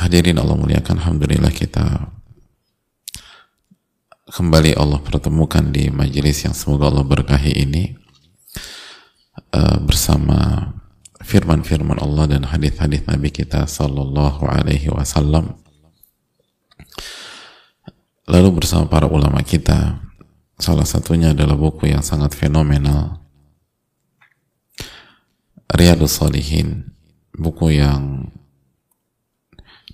Hadirin Allah muliakan, Alhamdulillah kita kembali Allah pertemukan di majelis yang semoga Allah berkahi ini uh, bersama firman-firman Allah dan hadis-hadis Nabi kita Sallallahu Alaihi Wasallam. Lalu bersama para ulama kita, salah satunya adalah buku yang sangat fenomenal, Riyadus Salihin, buku yang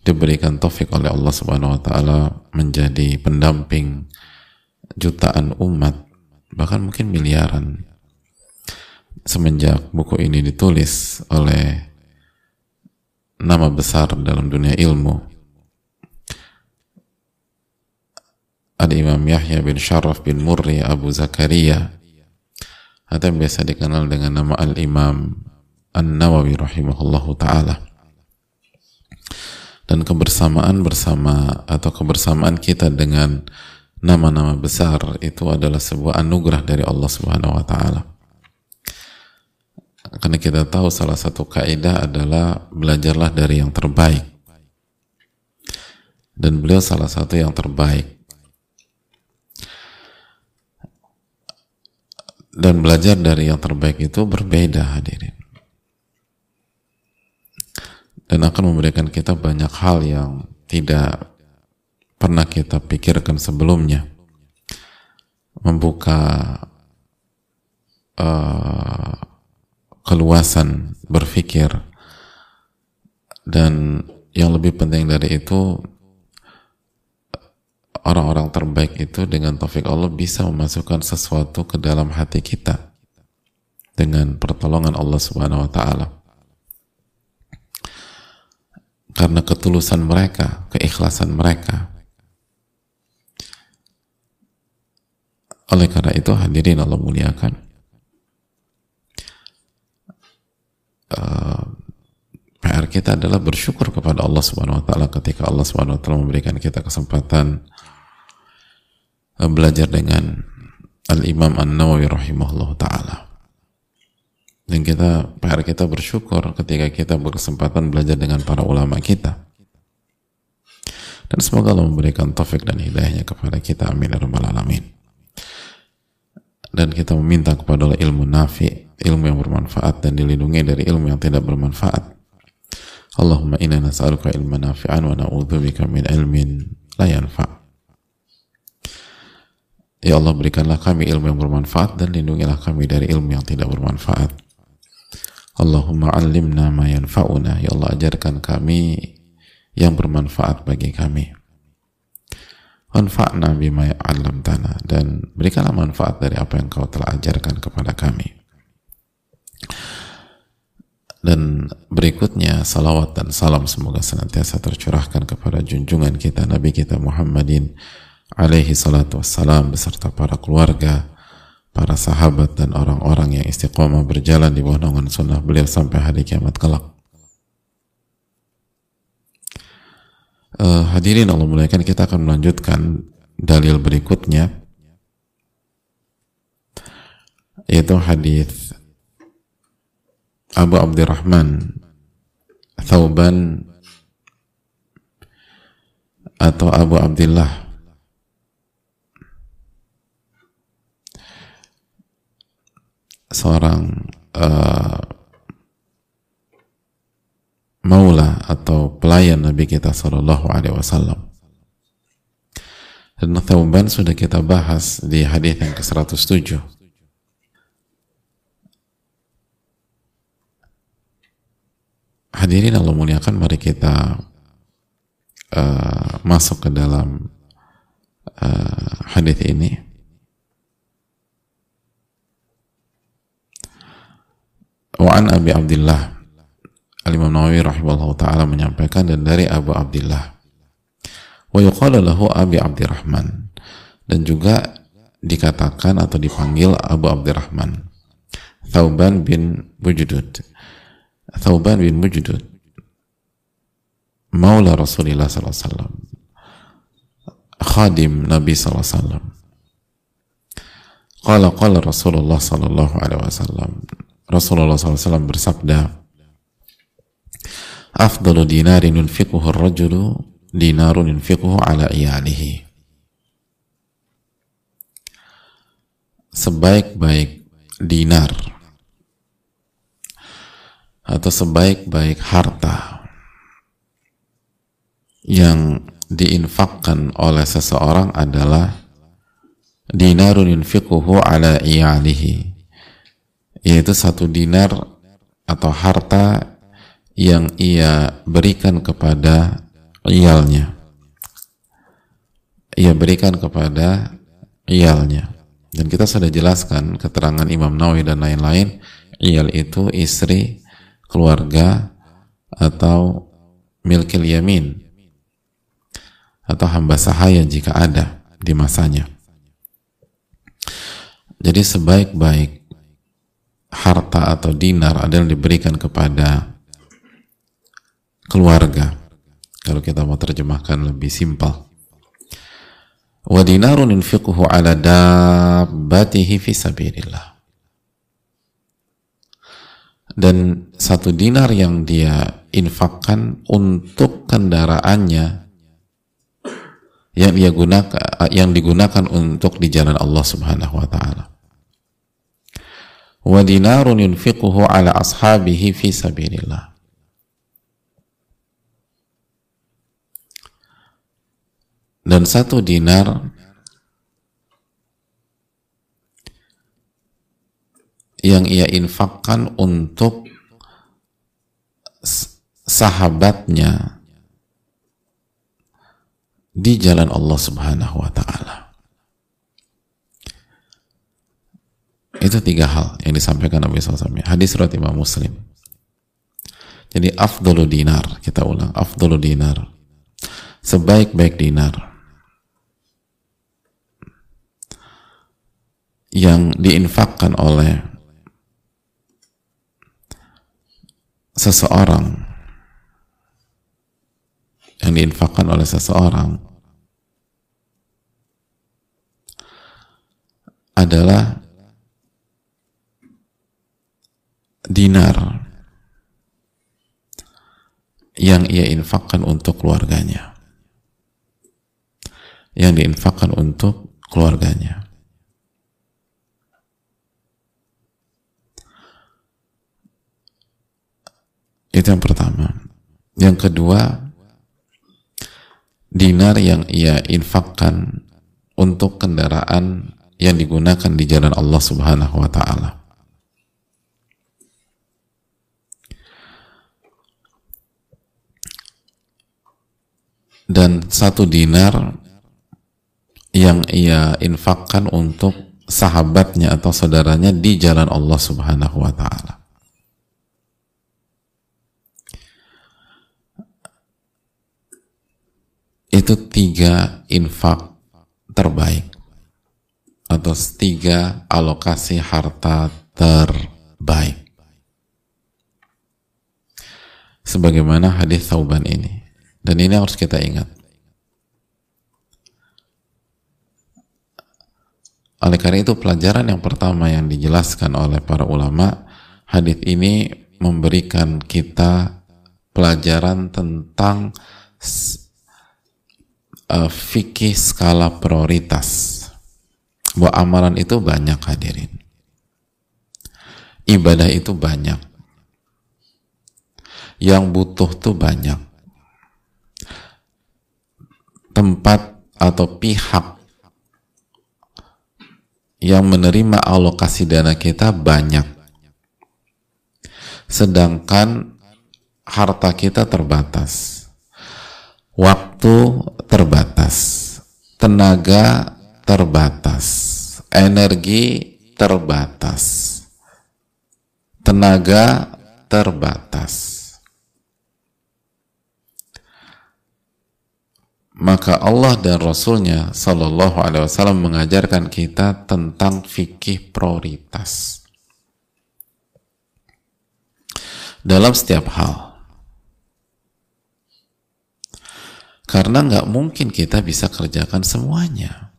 diberikan taufik oleh Allah Subhanahu wa taala menjadi pendamping jutaan umat bahkan mungkin miliaran. Semenjak buku ini ditulis oleh nama besar dalam dunia ilmu ada Imam Yahya bin Sharaf bin Murri Abu Zakaria atau yang biasa dikenal dengan nama Al-Imam An-Nawawi rahimahullahu ta'ala dan kebersamaan bersama atau kebersamaan kita dengan nama-nama besar itu adalah sebuah anugerah dari Allah Subhanahu wa taala. Karena kita tahu salah satu kaidah adalah belajarlah dari yang terbaik. Dan beliau salah satu yang terbaik. Dan belajar dari yang terbaik itu berbeda hadirin dan akan memberikan kita banyak hal yang tidak pernah kita pikirkan sebelumnya. Membuka uh, keluasan berpikir. Dan yang lebih penting dari itu orang-orang terbaik itu dengan taufik Allah bisa memasukkan sesuatu ke dalam hati kita. Dengan pertolongan Allah Subhanahu wa taala karena ketulusan mereka, keikhlasan mereka. Oleh karena itu hadirin Allah muliakan. Uh, PR kita adalah bersyukur kepada Allah Subhanahu wa taala ketika Allah Subhanahu wa taala memberikan kita kesempatan uh, belajar dengan Al-Imam An-Nawawi rahimahullah taala dan kita PR kita bersyukur ketika kita berkesempatan belajar dengan para ulama kita. Dan semoga Allah memberikan taufik dan hidayahnya kepada kita. Amin ya rabbal alamin. Dan kita meminta kepada Allah ilmu nafi ilmu yang bermanfaat dan dilindungi dari ilmu yang tidak bermanfaat. Allahumma inna nas'aluka ilman nafi'an wa na'udzubika min ilmin la yanfa' Ya Allah berikanlah kami ilmu yang bermanfaat dan lindungilah kami dari ilmu yang tidak bermanfaat Allahumma alimna ma yanfa'una. Ya Allah ajarkan kami yang bermanfaat bagi kami. Anfa'na bima tanah dan berikanlah manfaat dari apa yang kau telah ajarkan kepada kami. Dan berikutnya salawat dan salam semoga senantiasa tercurahkan kepada junjungan kita Nabi kita Muhammadin alaihi salatu wassalam beserta para keluarga para sahabat dan orang-orang yang istiqomah berjalan di bawah naungan sunnah beliau sampai hari kiamat kelak. Uh, hadirin Allah muliakan kita akan melanjutkan dalil berikutnya yaitu hadis Abu Abdurrahman Thauban atau Abu Abdullah seorang uh, maula atau pelayan Nabi kita Shallallahu Alaihi Wasallam. Dan Thauban sudah kita bahas di hadis yang ke-107. Hadirin Allah muliakan, mari kita uh, masuk ke dalam uh, hadis ini. Wa'an Abi Abdullah Al-Imam Nawawi rahimahullah ta'ala menyampaikan dan dari Abu Abdullah wa yuqala lahu Abi Abdirrahman. Dan juga dikatakan atau dipanggil Abu Abdirrahman. Thauban bin Bujdud Thauban bin Bujdud Maula Rasulullah SAW Khadim Nabi SAW Qala qala Rasulullah SAW Rasulullah SAW bersabda Afdalu dinarin yunfiquhu ar-rajulu dinarun yunfiquhu ala iyalihi. Sebaik-baik dinar atau sebaik-baik harta yang diinfakkan oleh seseorang adalah dinarun yunfiquhu ala iyalihi yaitu satu dinar atau harta yang ia berikan kepada iyalnya. Ia berikan kepada iyalnya. Dan kita sudah jelaskan keterangan Imam Nawawi dan lain-lain iyal itu istri keluarga atau milkil yamin atau hamba sahaya jika ada di masanya. Jadi sebaik-baik harta atau dinar adalah diberikan kepada keluarga. Kalau kita mau terjemahkan lebih simpel. Wa dinarun infiquhu ala dabbatihi fi sabilillah. Dan satu dinar yang dia infakkan untuk kendaraannya yang dia gunakan yang digunakan untuk di jalan Allah Subhanahu wa taala. Wa dinarun yunfiquhu ala ashabihi fi sabilillah. Dan satu dinar yang ia infakkan untuk sahabatnya di jalan Allah Subhanahu wa taala. Itu tiga hal yang disampaikan Nabi SAW. Hadis riwayat Imam Muslim. Jadi afdalu dinar, kita ulang, afdalu dinar. Sebaik-baik dinar. Yang diinfakkan oleh seseorang yang diinfakkan oleh seseorang adalah dinar yang ia infakkan untuk keluarganya. Yang diinfakkan untuk keluarganya. Itu yang pertama. Yang kedua dinar yang ia infakkan untuk kendaraan yang digunakan di jalan Allah Subhanahu wa taala. Dan satu dinar yang ia infakkan untuk sahabatnya atau saudaranya di jalan Allah Subhanahu wa taala. Itu tiga infak terbaik atau tiga alokasi harta terbaik sebagaimana hadis Tauban ini dan ini harus kita ingat. Oleh karena itu pelajaran yang pertama yang dijelaskan oleh para ulama hadis ini memberikan kita pelajaran tentang uh, fikih skala prioritas. Bahwa amalan itu banyak hadirin. Ibadah itu banyak. Yang butuh tuh banyak tempat atau pihak yang menerima alokasi dana kita banyak. Sedangkan harta kita terbatas. Waktu terbatas. Tenaga terbatas, energi terbatas, tenaga terbatas. Maka Allah dan Rasulnya Shallallahu Alaihi Wasallam mengajarkan kita tentang fikih prioritas dalam setiap hal. Karena nggak mungkin kita bisa kerjakan semuanya.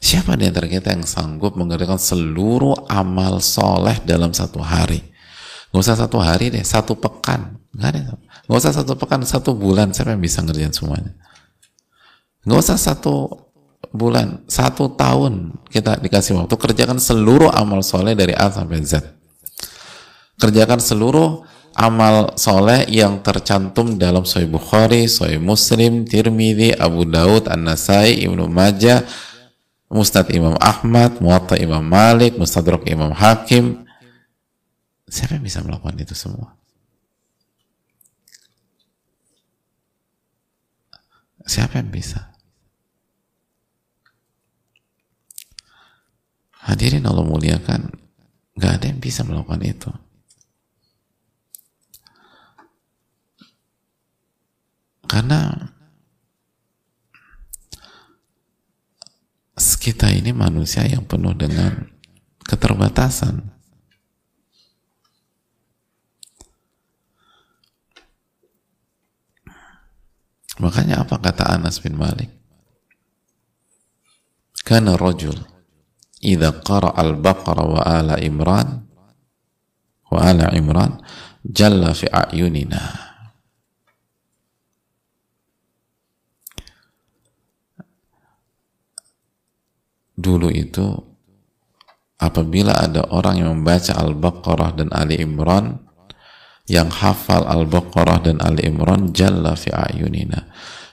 Siapa di antara kita yang sanggup mengerjakan seluruh amal soleh dalam satu hari? Gak usah satu hari deh, satu pekan. Gak ada. Gak usah satu pekan, satu bulan. Siapa yang bisa ngerjain semuanya? Gak usah satu bulan, satu tahun kita dikasih waktu. Kerjakan seluruh amal soleh dari A sampai Z. Kerjakan seluruh amal soleh yang tercantum dalam Sahih Bukhari, Sahih Muslim, Tirmidzi, Abu Daud, An-Nasai, Ibnu Majah, Mustad Imam Ahmad, Muwatta Imam Malik, Mustadrak Imam Hakim, Siapa yang bisa melakukan itu semua? Siapa yang bisa? Hadirin Allah muliakan, gak ada yang bisa melakukan itu. Karena kita ini manusia yang penuh dengan keterbatasan. Makanya apa kata Anas bin Malik? Kana rajul idza qara al-Baqarah wa ala Imran wa ala Imran jalla fi a'yunina. Dulu itu apabila ada orang yang membaca Al-Baqarah dan Ali Imran yang hafal Al-Baqarah dan Ali Imran jalla fi ayunina.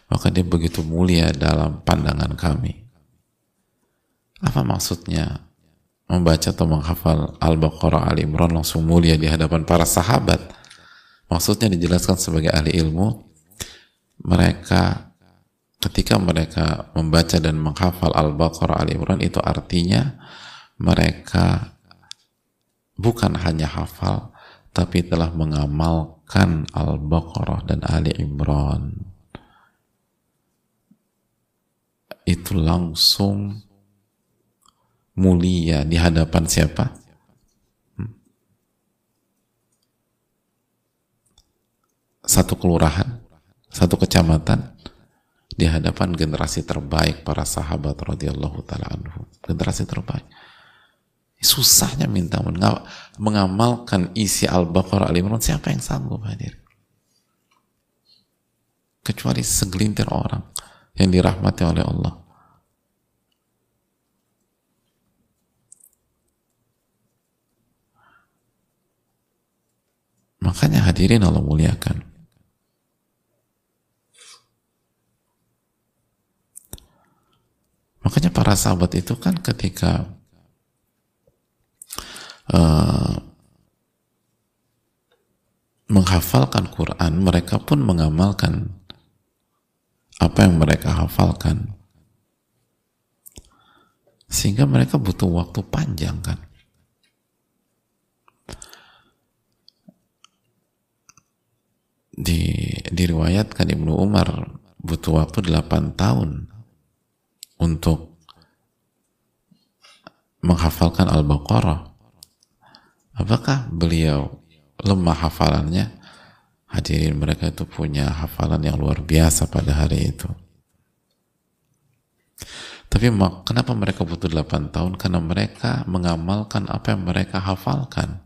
Maka dia begitu mulia dalam pandangan kami. Apa maksudnya? Membaca atau menghafal Al-Baqarah Ali Imran langsung mulia di hadapan para sahabat? Maksudnya dijelaskan sebagai ahli ilmu mereka ketika mereka membaca dan menghafal Al-Baqarah Ali Imran itu artinya mereka bukan hanya hafal tapi telah mengamalkan Al-Baqarah dan Ali Imran itu langsung mulia di hadapan siapa? Hmm? Satu kelurahan, satu kecamatan di hadapan generasi terbaik para sahabat radhiyallahu taala anhu. Generasi terbaik susahnya minta mengamalkan isi Al-Baqarah Al-Imran siapa yang sanggup hadir? Kecuali segelintir orang yang dirahmati oleh Allah. Makanya hadirin Allah muliakan. Makanya para sahabat itu kan ketika uh, menghafalkan Quran, mereka pun mengamalkan apa yang mereka hafalkan. Sehingga mereka butuh waktu panjang kan. Di, diriwayatkan Ibnu Umar butuh waktu 8 tahun untuk menghafalkan Al-Baqarah Apakah beliau lemah hafalannya? Hadirin mereka itu punya hafalan yang luar biasa pada hari itu. Tapi kenapa mereka butuh 8 tahun? Karena mereka mengamalkan apa yang mereka hafalkan.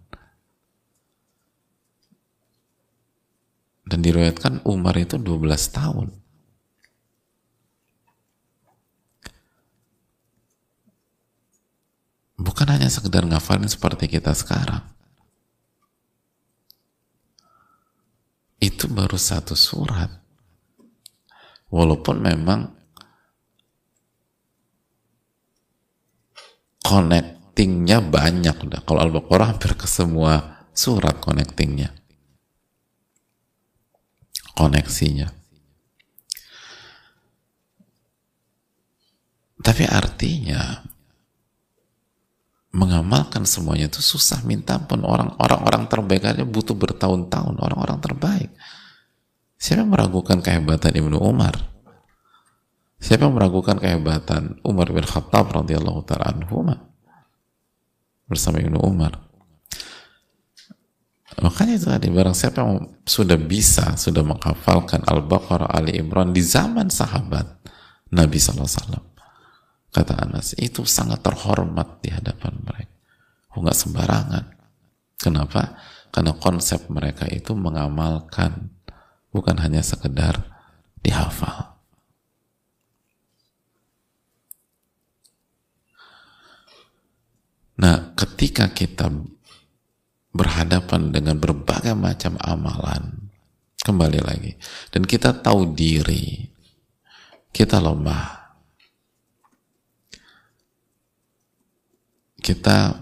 Dan diriwayatkan Umar itu 12 tahun. Bukan hanya sekedar ngafalin seperti kita sekarang. Itu baru satu surat. Walaupun memang connectingnya banyak. Udah kalau Al-Baqarah hampir ke semua surat connectingnya. Koneksinya. Tapi artinya mengamalkan semuanya itu susah minta pun orang orang orang terbaik aja butuh bertahun-tahun orang-orang terbaik Siapa yang meragukan kehebatan Ibnu Umar? Siapa yang meragukan kehebatan Umar bin Khattab radhiyallahu taala anhu bersama Ibnu Umar? Makanya itu tadi barang siapa yang sudah bisa, sudah menghafalkan Al-Baqarah, Ali Imran di zaman sahabat Nabi SAW. Kata Anas, itu sangat terhormat di hadapan mereka. Oh, nggak sembarangan. Kenapa? Karena konsep mereka itu mengamalkan bukan hanya sekedar dihafal. Nah, ketika kita berhadapan dengan berbagai macam amalan, kembali lagi, dan kita tahu diri, kita lemah, kita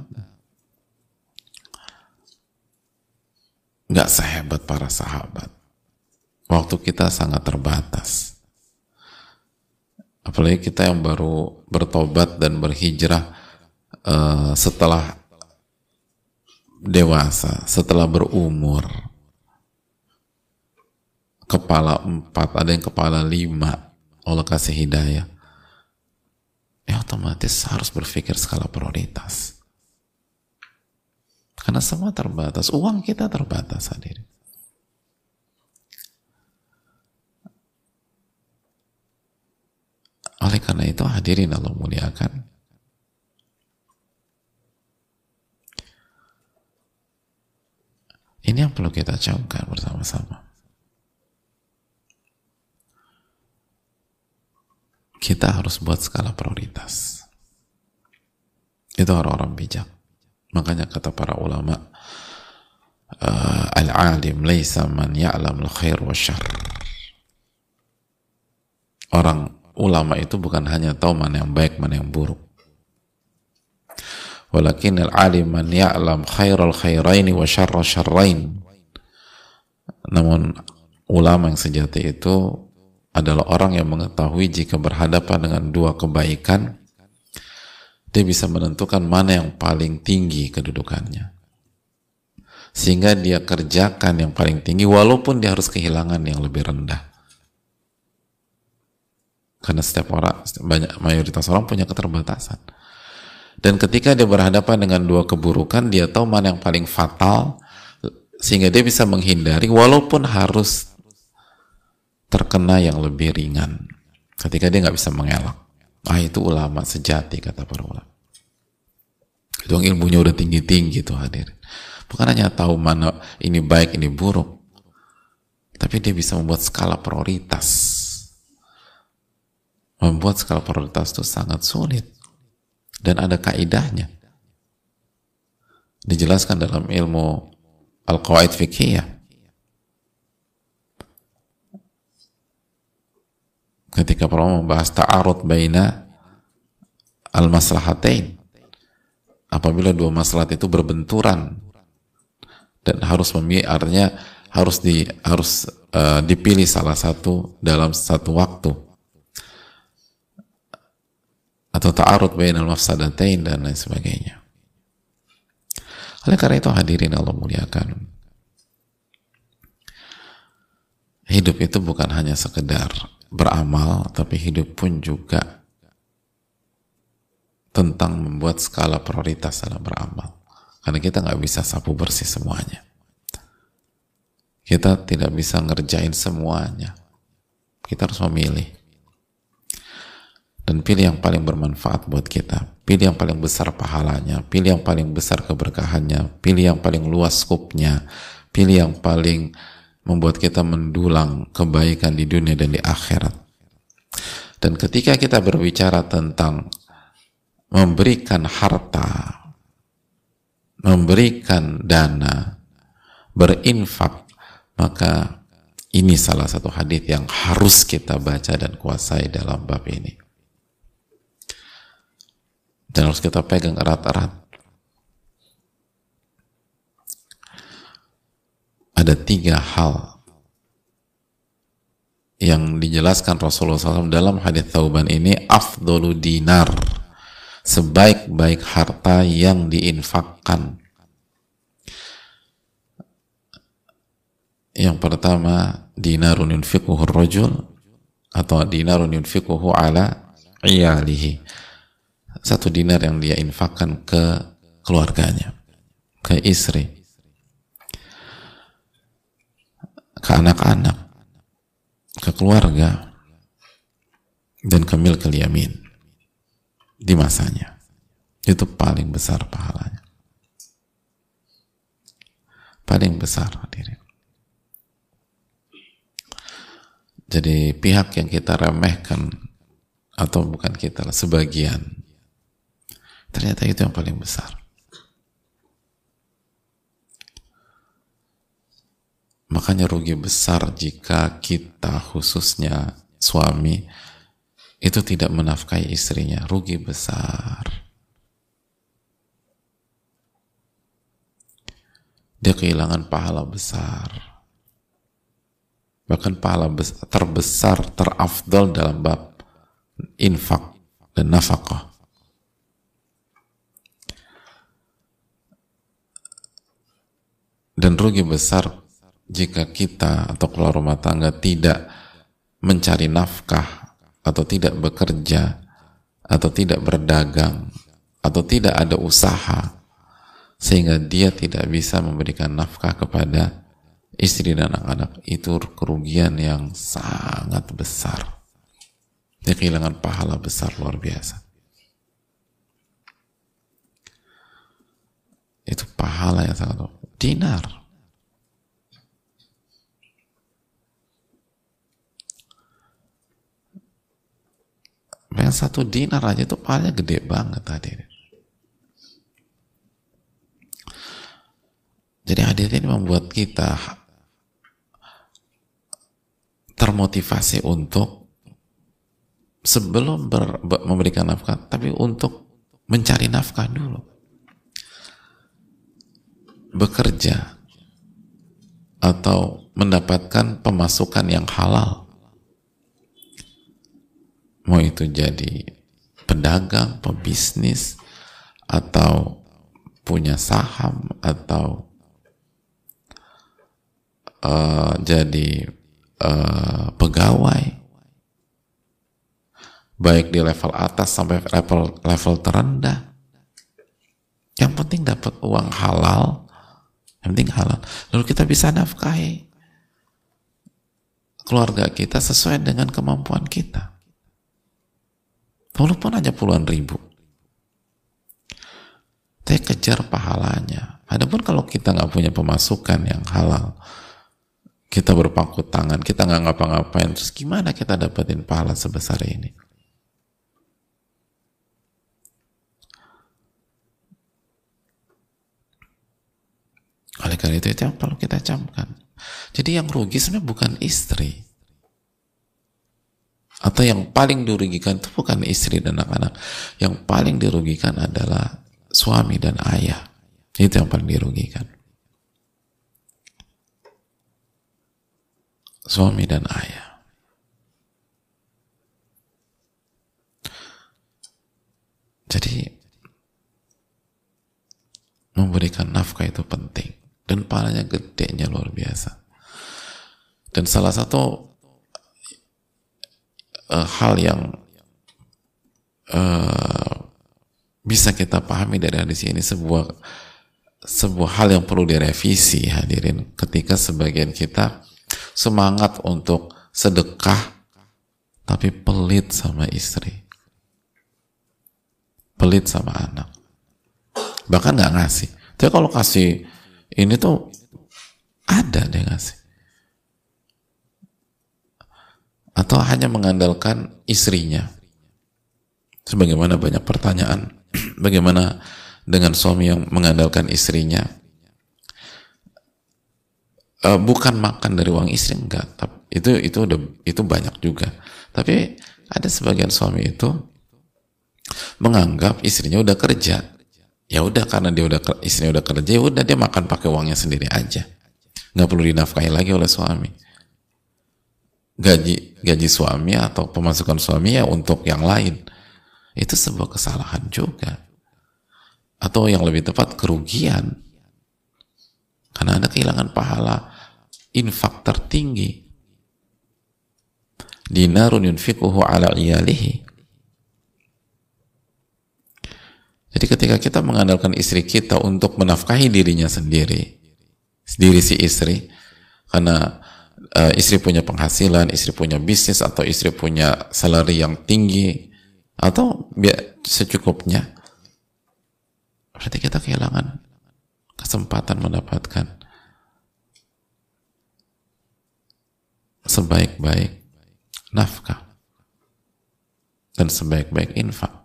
nggak sehebat para sahabat waktu kita sangat terbatas. Apalagi kita yang baru bertobat dan berhijrah uh, setelah dewasa, setelah berumur. Kepala empat, ada yang kepala lima. Allah kasih hidayah. Ya otomatis harus berpikir skala prioritas. Karena semua terbatas. Uang kita terbatas hadirin. Oleh karena itu hadirin Allah muliakan. Ini yang perlu kita camkan bersama-sama. Kita harus buat skala prioritas. Itu orang-orang bijak. Makanya kata para ulama, uh, al-alim laisa man ya'lam al-khair wa syarr. Orang ulama itu bukan hanya tahu mana yang baik, mana yang buruk. Walakin al-alim man ya'lam khairal khairaini wa syarra syarrain. Namun ulama yang sejati itu adalah orang yang mengetahui jika berhadapan dengan dua kebaikan, dia bisa menentukan mana yang paling tinggi kedudukannya. Sehingga dia kerjakan yang paling tinggi walaupun dia harus kehilangan yang lebih rendah. Karena setiap orang, banyak mayoritas orang punya keterbatasan. Dan ketika dia berhadapan dengan dua keburukan, dia tahu mana yang paling fatal, sehingga dia bisa menghindari walaupun harus terkena yang lebih ringan. Ketika dia nggak bisa mengelak. Ah itu ulama sejati kata para ulama. Itu ilmunya udah tinggi-tinggi tuh hadir. Bukan hanya tahu mana ini baik, ini buruk. Tapi dia bisa membuat skala prioritas membuat skala prioritas itu sangat sulit dan ada kaidahnya dijelaskan dalam ilmu al-qawaid fikih ketika para membahas ta'arud baina al-maslahatain apabila dua maslahat itu berbenturan dan harus memilih artinya harus di harus uh, dipilih salah satu dalam satu waktu atau ta'arud bainal mafsadatain dan lain sebagainya. Oleh karena itu hadirin Allah muliakan. Hidup itu bukan hanya sekedar beramal, tapi hidup pun juga tentang membuat skala prioritas dalam beramal. Karena kita nggak bisa sapu bersih semuanya. Kita tidak bisa ngerjain semuanya. Kita harus memilih dan pilih yang paling bermanfaat buat kita pilih yang paling besar pahalanya pilih yang paling besar keberkahannya pilih yang paling luas skupnya pilih yang paling membuat kita mendulang kebaikan di dunia dan di akhirat dan ketika kita berbicara tentang memberikan harta memberikan dana berinfak maka ini salah satu hadis yang harus kita baca dan kuasai dalam bab ini dan harus kita pegang erat-erat. Ada tiga hal yang dijelaskan Rasulullah SAW dalam hadis Tauban ini afdolu dinar sebaik-baik harta yang diinfakkan. Yang pertama dinarun yunfiquhu rajul atau dinarun yunfiquhu ala iyalihi. Satu dinar yang dia infakkan ke keluarganya ke istri ke anak-anak ke keluarga dan ke milk yamin di masanya. Itu paling besar pahalanya. Paling besar hadirin. Jadi pihak yang kita remehkan atau bukan kita sebagian ternyata itu yang paling besar makanya rugi besar jika kita khususnya suami itu tidak menafkahi istrinya. Rugi besar. Dia kehilangan pahala besar. Bahkan pahala terbesar terafdol dalam bab infak dan nafkah. Dan rugi besar jika kita atau keluar rumah tangga tidak mencari nafkah atau tidak bekerja atau tidak berdagang atau tidak ada usaha sehingga dia tidak bisa memberikan nafkah kepada istri dan anak-anak itu kerugian yang sangat besar. Dia kehilangan pahala besar luar biasa. Itu pahala yang sangat dinar satu dinar aja itu pahalanya gede banget tadi Jadi hadir ini membuat kita termotivasi untuk sebelum ber, memberikan nafkah, tapi untuk mencari nafkah dulu. Bekerja atau mendapatkan pemasukan yang halal. Mau itu jadi pedagang, pebisnis, atau punya saham, atau uh, jadi uh, pegawai. Baik di level atas sampai level level terendah. Yang penting dapat uang halal. Yang penting halal. Lalu kita bisa nafkahi keluarga kita sesuai dengan kemampuan kita walaupun aja puluhan ribu saya kejar pahalanya adapun kalau kita nggak punya pemasukan yang halal kita berpangku tangan, kita nggak ngapa-ngapain, terus gimana kita dapetin pahala sebesar ini? Oleh karena itu, itu yang perlu kita camkan. Jadi yang rugi sebenarnya bukan istri. Atau yang paling dirugikan itu bukan istri dan anak-anak. Yang paling dirugikan adalah suami dan ayah. Itu yang paling dirugikan. suami dan ayah. Jadi memberikan nafkah itu penting dan pahalanya gedenya luar biasa. Dan salah satu uh, hal yang uh, bisa kita pahami dari hadis ini sebuah sebuah hal yang perlu direvisi hadirin ketika sebagian kita semangat untuk sedekah tapi pelit sama istri. Pelit sama anak. Bahkan nggak ngasih. Tapi kalau kasih ini tuh ada dia ngasih atau hanya mengandalkan istrinya? Sebagaimana banyak pertanyaan. Bagaimana dengan suami yang mengandalkan istrinya? Uh, bukan makan dari uang istri enggak. Itu itu udah itu banyak juga. Tapi ada sebagian suami itu menganggap istrinya udah kerja. Ya udah karena dia udah istrinya udah kerja ya udah dia makan pakai uangnya sendiri aja. Nggak perlu dinafkahi lagi oleh suami gaji gaji suami atau pemasukan suami ya untuk yang lain. Itu sebuah kesalahan juga. Atau yang lebih tepat kerugian. Karena Anda kehilangan pahala infak tertinggi. Dinarun yunfikuhu ala iyalihi. Jadi ketika kita mengandalkan istri kita untuk menafkahi dirinya sendiri diri si istri karena uh, istri punya penghasilan, istri punya bisnis atau istri punya salary yang tinggi atau secukupnya berarti kita kehilangan kesempatan mendapatkan sebaik-baik nafkah dan sebaik-baik infak.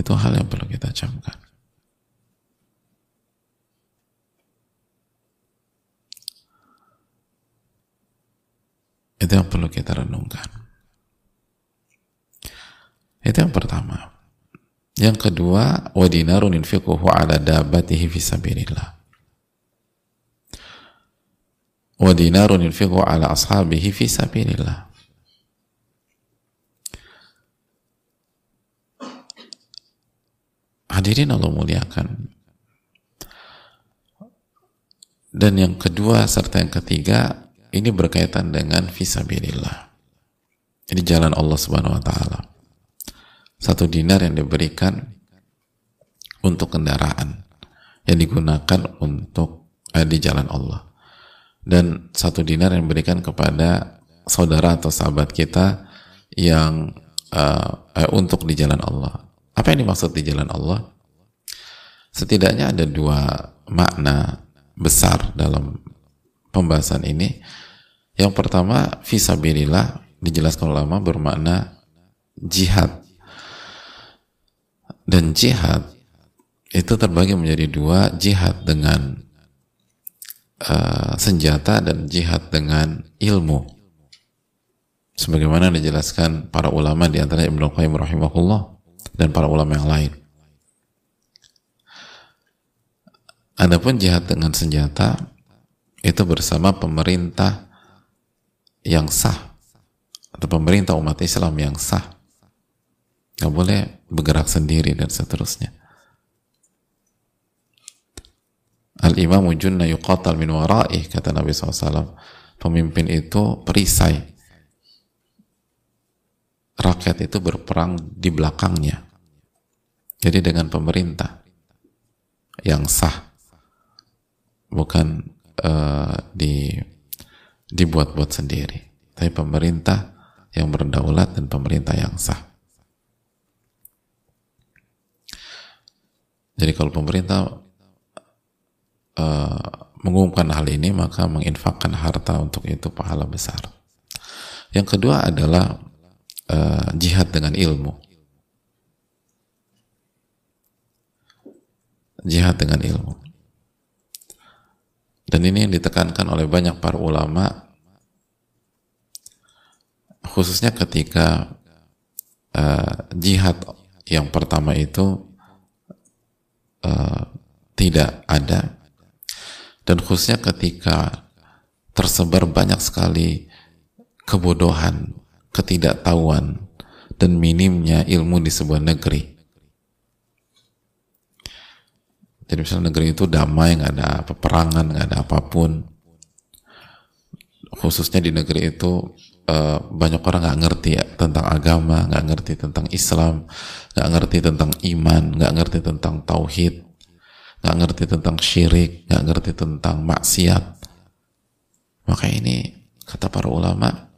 Itu hal yang perlu kita camkan. Itu yang perlu kita renungkan. Itu yang pertama. Yang kedua, wa dinarun infiquhu ala dabatihi fi sabilillah. Wa dinarun infiquhu ala ashabihi fi Hadirin Allah muliakan. Dan yang kedua serta yang ketiga ini berkaitan dengan visabilillah. Ini jalan Allah Subhanahu wa taala. Satu dinar yang diberikan untuk kendaraan yang digunakan untuk eh, di jalan Allah. Dan satu dinar yang diberikan kepada saudara atau sahabat kita yang uh, eh, untuk di jalan Allah. Apa yang dimaksud di jalan Allah? Setidaknya ada dua makna besar dalam pembahasan ini. Yang pertama, visabilillah dijelaskan ulama bermakna jihad. Dan jihad itu terbagi menjadi dua, jihad dengan uh, senjata dan jihad dengan ilmu. Sebagaimana dijelaskan para ulama di antara Ibnu Qayyim rahimahullah dan para ulama yang lain. Adapun jihad dengan senjata itu bersama pemerintah yang sah atau pemerintah umat Islam yang sah. Nggak boleh bergerak sendiri dan seterusnya. Al-imamu junna yuqatal min waraih kata Nabi SAW pemimpin itu perisai rakyat itu berperang di belakangnya. Jadi dengan pemerintah yang sah bukan uh, di dibuat-buat sendiri. Tapi pemerintah yang berdaulat dan pemerintah yang sah. Jadi kalau pemerintah uh, mengumumkan hal ini maka menginfakkan harta untuk itu pahala besar. Yang kedua adalah uh, jihad dengan ilmu. Jihad dengan ilmu. Dan ini yang ditekankan oleh banyak para ulama khususnya ketika uh, jihad yang pertama itu uh, tidak ada. Dan khususnya ketika tersebar banyak sekali kebodohan, ketidaktahuan dan minimnya ilmu di sebuah negeri Jadi misalnya negeri itu damai, nggak ada peperangan, nggak ada apa pun. Khususnya di negeri itu eh, banyak orang nggak ngerti ya, tentang agama, nggak ngerti tentang Islam, nggak ngerti tentang iman, nggak ngerti tentang tauhid, nggak ngerti tentang syirik, nggak ngerti tentang maksiat. Maka ini kata para ulama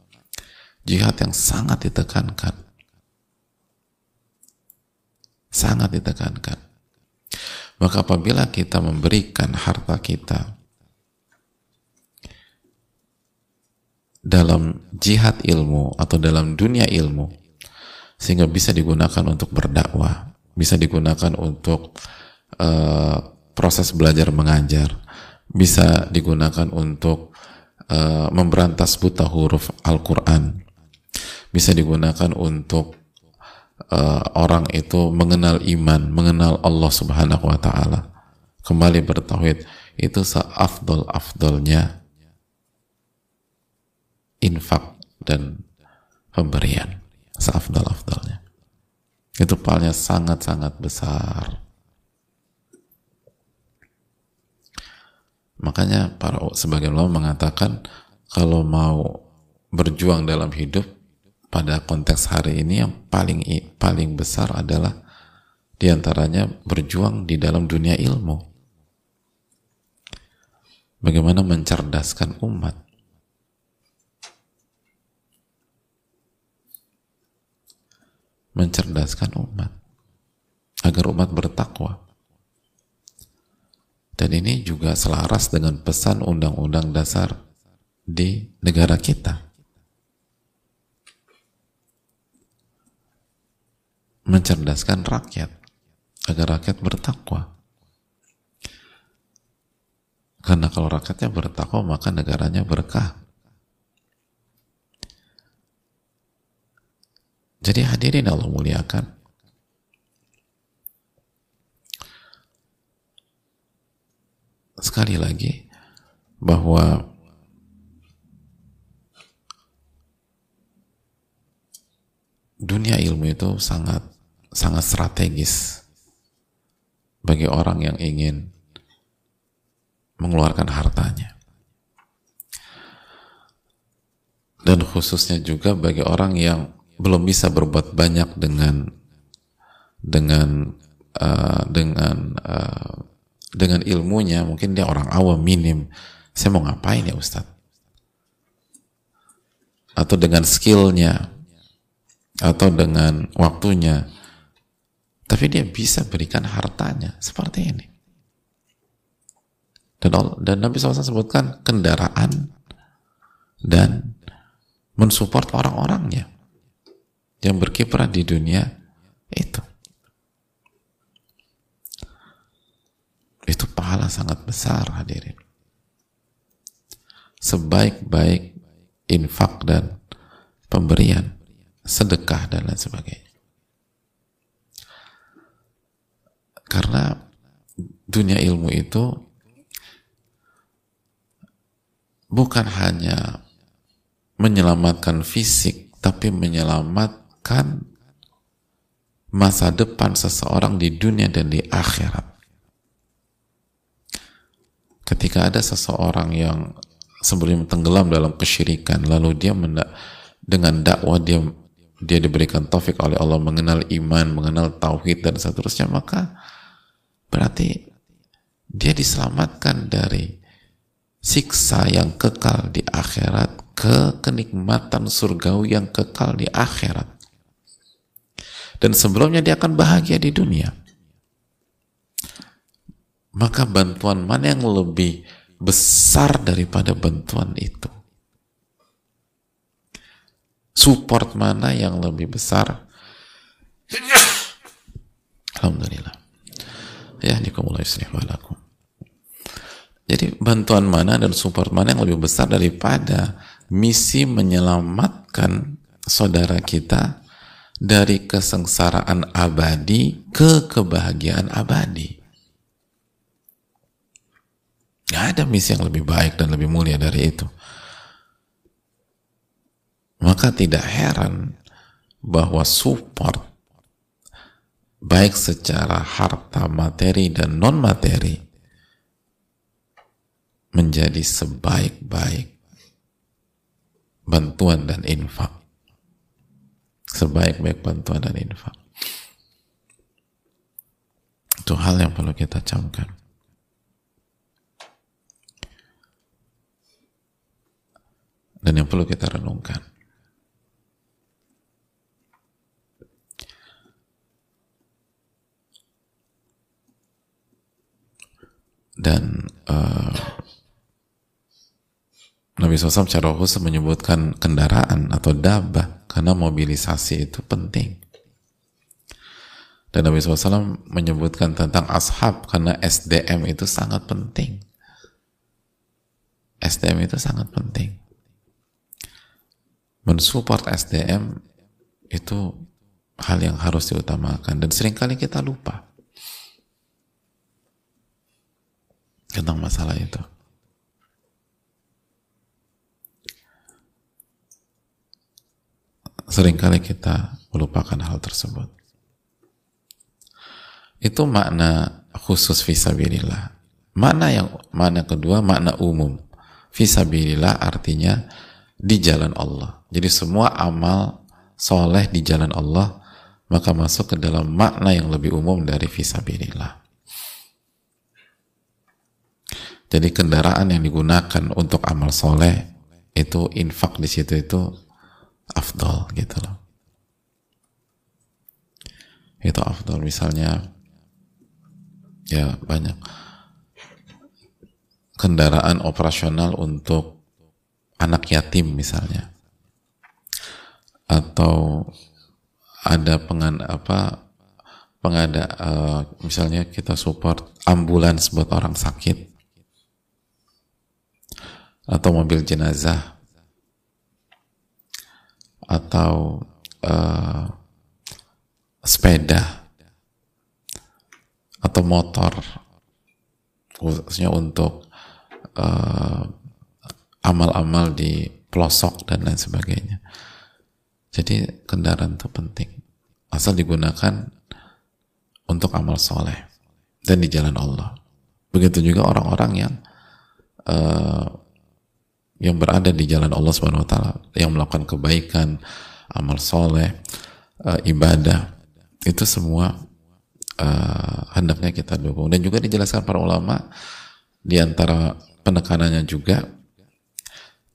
jihad yang sangat ditekankan, sangat ditekankan. Maka apabila kita memberikan harta kita dalam jihad ilmu atau dalam dunia ilmu sehingga bisa digunakan untuk berdakwah, bisa digunakan untuk uh, proses belajar mengajar, bisa digunakan untuk uh, memberantas buta huruf Al-Quran, bisa digunakan untuk uh, orang itu mengenal iman, mengenal Allah Subhanahu wa taala, kembali bertauhid, itu seafdol-afdolnya infak dan pemberian. Seafdol-afdolnya. Itu pahalanya sangat-sangat besar. Makanya para sebagian ulama mengatakan kalau mau berjuang dalam hidup pada konteks hari ini yang paling paling besar adalah di antaranya berjuang di dalam dunia ilmu. Bagaimana mencerdaskan umat. Mencerdaskan umat. Agar umat bertakwa. Dan ini juga selaras dengan pesan undang-undang dasar di negara kita. Mencerdaskan rakyat agar rakyat bertakwa. Karena kalau rakyatnya bertakwa maka negaranya berkah. Jadi hadirin Allah muliakan. Sekali lagi bahwa dunia ilmu itu sangat sangat strategis bagi orang yang ingin mengeluarkan hartanya. Dan khususnya juga bagi orang yang belum bisa berbuat banyak dengan dengan uh, dengan uh, dengan ilmunya, mungkin dia orang awam minim. Saya mau ngapain ya Ustadz? Atau dengan skillnya, atau dengan waktunya tapi dia bisa berikan hartanya seperti ini. Dan, Allah, dan Nabi SAW sebutkan kendaraan dan mensupport orang-orangnya yang berkiprah di dunia itu. Itu pahala sangat besar hadirin. Sebaik-baik infak dan pemberian sedekah dan lain sebagainya. Karena dunia ilmu itu bukan hanya menyelamatkan fisik, tapi menyelamatkan masa depan seseorang di dunia dan di akhirat. Ketika ada seseorang yang sebelum tenggelam dalam kesyirikan, lalu dia dengan dakwah dia dia diberikan taufik oleh Allah mengenal iman, mengenal tauhid dan seterusnya, maka berarti dia diselamatkan dari siksa yang kekal di akhirat ke kenikmatan surgawi yang kekal di akhirat. Dan sebelumnya dia akan bahagia di dunia. Maka bantuan mana yang lebih besar daripada bantuan itu? support mana yang lebih besar Alhamdulillah ya jadi bantuan mana dan support mana yang lebih besar daripada misi menyelamatkan saudara kita dari kesengsaraan abadi ke kebahagiaan abadi. Gak ada misi yang lebih baik dan lebih mulia dari itu. Maka tidak heran bahwa support baik secara harta materi dan non materi menjadi sebaik-baik bantuan dan infak. Sebaik-baik bantuan dan infak. Itu hal yang perlu kita camkan. Dan yang perlu kita renungkan dan uh, Nabi SAW secara khusus menyebutkan kendaraan atau dabah karena mobilisasi itu penting. Dan Nabi SAW menyebutkan tentang ashab karena SDM itu sangat penting. SDM itu sangat penting. Mensupport SDM itu hal yang harus diutamakan. Dan sering kali kita lupa tentang masalah itu. Seringkali kita melupakan hal tersebut. itu makna khusus visabilillah. Makna yang makna kedua makna umum. Visabilillah artinya di jalan Allah. Jadi semua amal soleh di jalan Allah maka masuk ke dalam makna yang lebih umum dari visabilillah. Jadi kendaraan yang digunakan untuk amal soleh itu infak di situ itu afdol gitu loh. Itu afdol. Misalnya ya banyak kendaraan operasional untuk anak yatim misalnya. Atau ada pengan apa pengada uh, misalnya kita support ambulans buat orang sakit atau mobil jenazah. Atau uh, sepeda. Atau motor. Khususnya untuk uh, amal-amal di pelosok dan lain sebagainya. Jadi kendaraan itu penting. Asal digunakan untuk amal soleh. Dan di jalan Allah. Begitu juga orang-orang yang uh, yang berada di jalan Allah Subhanahu wa taala, yang melakukan kebaikan, amal soleh, uh, ibadah, itu semua uh, hendaknya kita dukung. Dan juga dijelaskan para ulama di antara penekanannya juga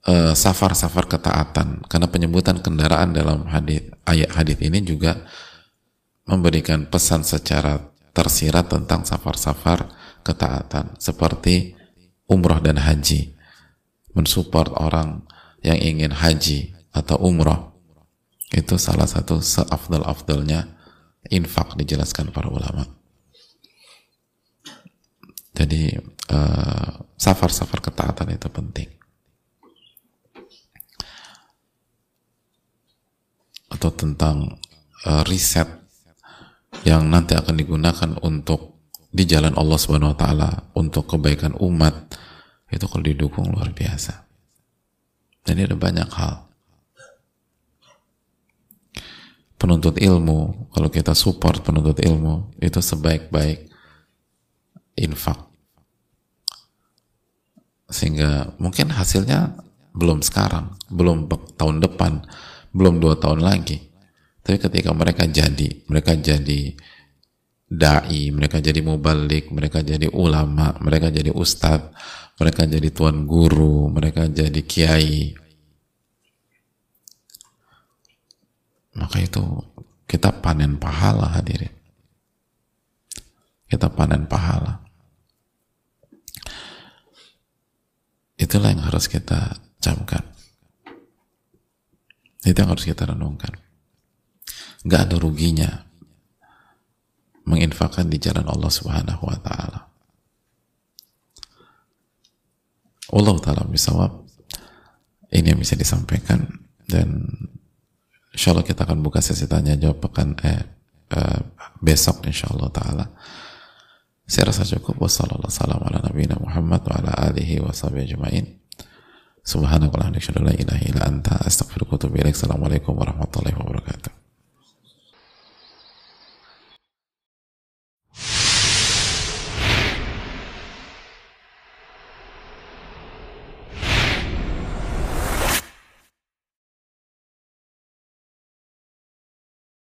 safar safar-safar ketaatan karena penyebutan kendaraan dalam hadis ayat hadis ini juga memberikan pesan secara tersirat tentang safar-safar ketaatan seperti umroh dan haji mensupport orang yang ingin haji atau umroh. Itu salah satu seafdal-afdalnya infak dijelaskan para ulama. Jadi eh, safar-safar ketaatan itu penting. Atau tentang uh, riset yang nanti akan digunakan untuk di jalan Allah Subhanahu wa taala untuk kebaikan umat itu kalau didukung luar biasa. Ini ada banyak hal. Penuntut ilmu kalau kita support penuntut ilmu itu sebaik-baik infak. Sehingga mungkin hasilnya belum sekarang belum tahun depan belum dua tahun lagi. Tapi ketika mereka jadi mereka jadi dai, mereka jadi mubalik, mereka jadi ulama, mereka jadi ustadz, mereka jadi tuan guru, mereka jadi kiai. Maka itu kita panen pahala hadirin. Kita panen pahala. Itulah yang harus kita camkan. Itu yang harus kita renungkan. Gak ada ruginya menginfakkan di jalan Allah Subhanahu wa taala. Allah taala bisawab. Ini yang bisa disampaikan. Dan insya Allah kita akan buka sesi tanya jawab pekan eh, eh besok insya Allah taala. Saya rasa cukup. Wassalamualaikum warahmatullahi wabarakatuh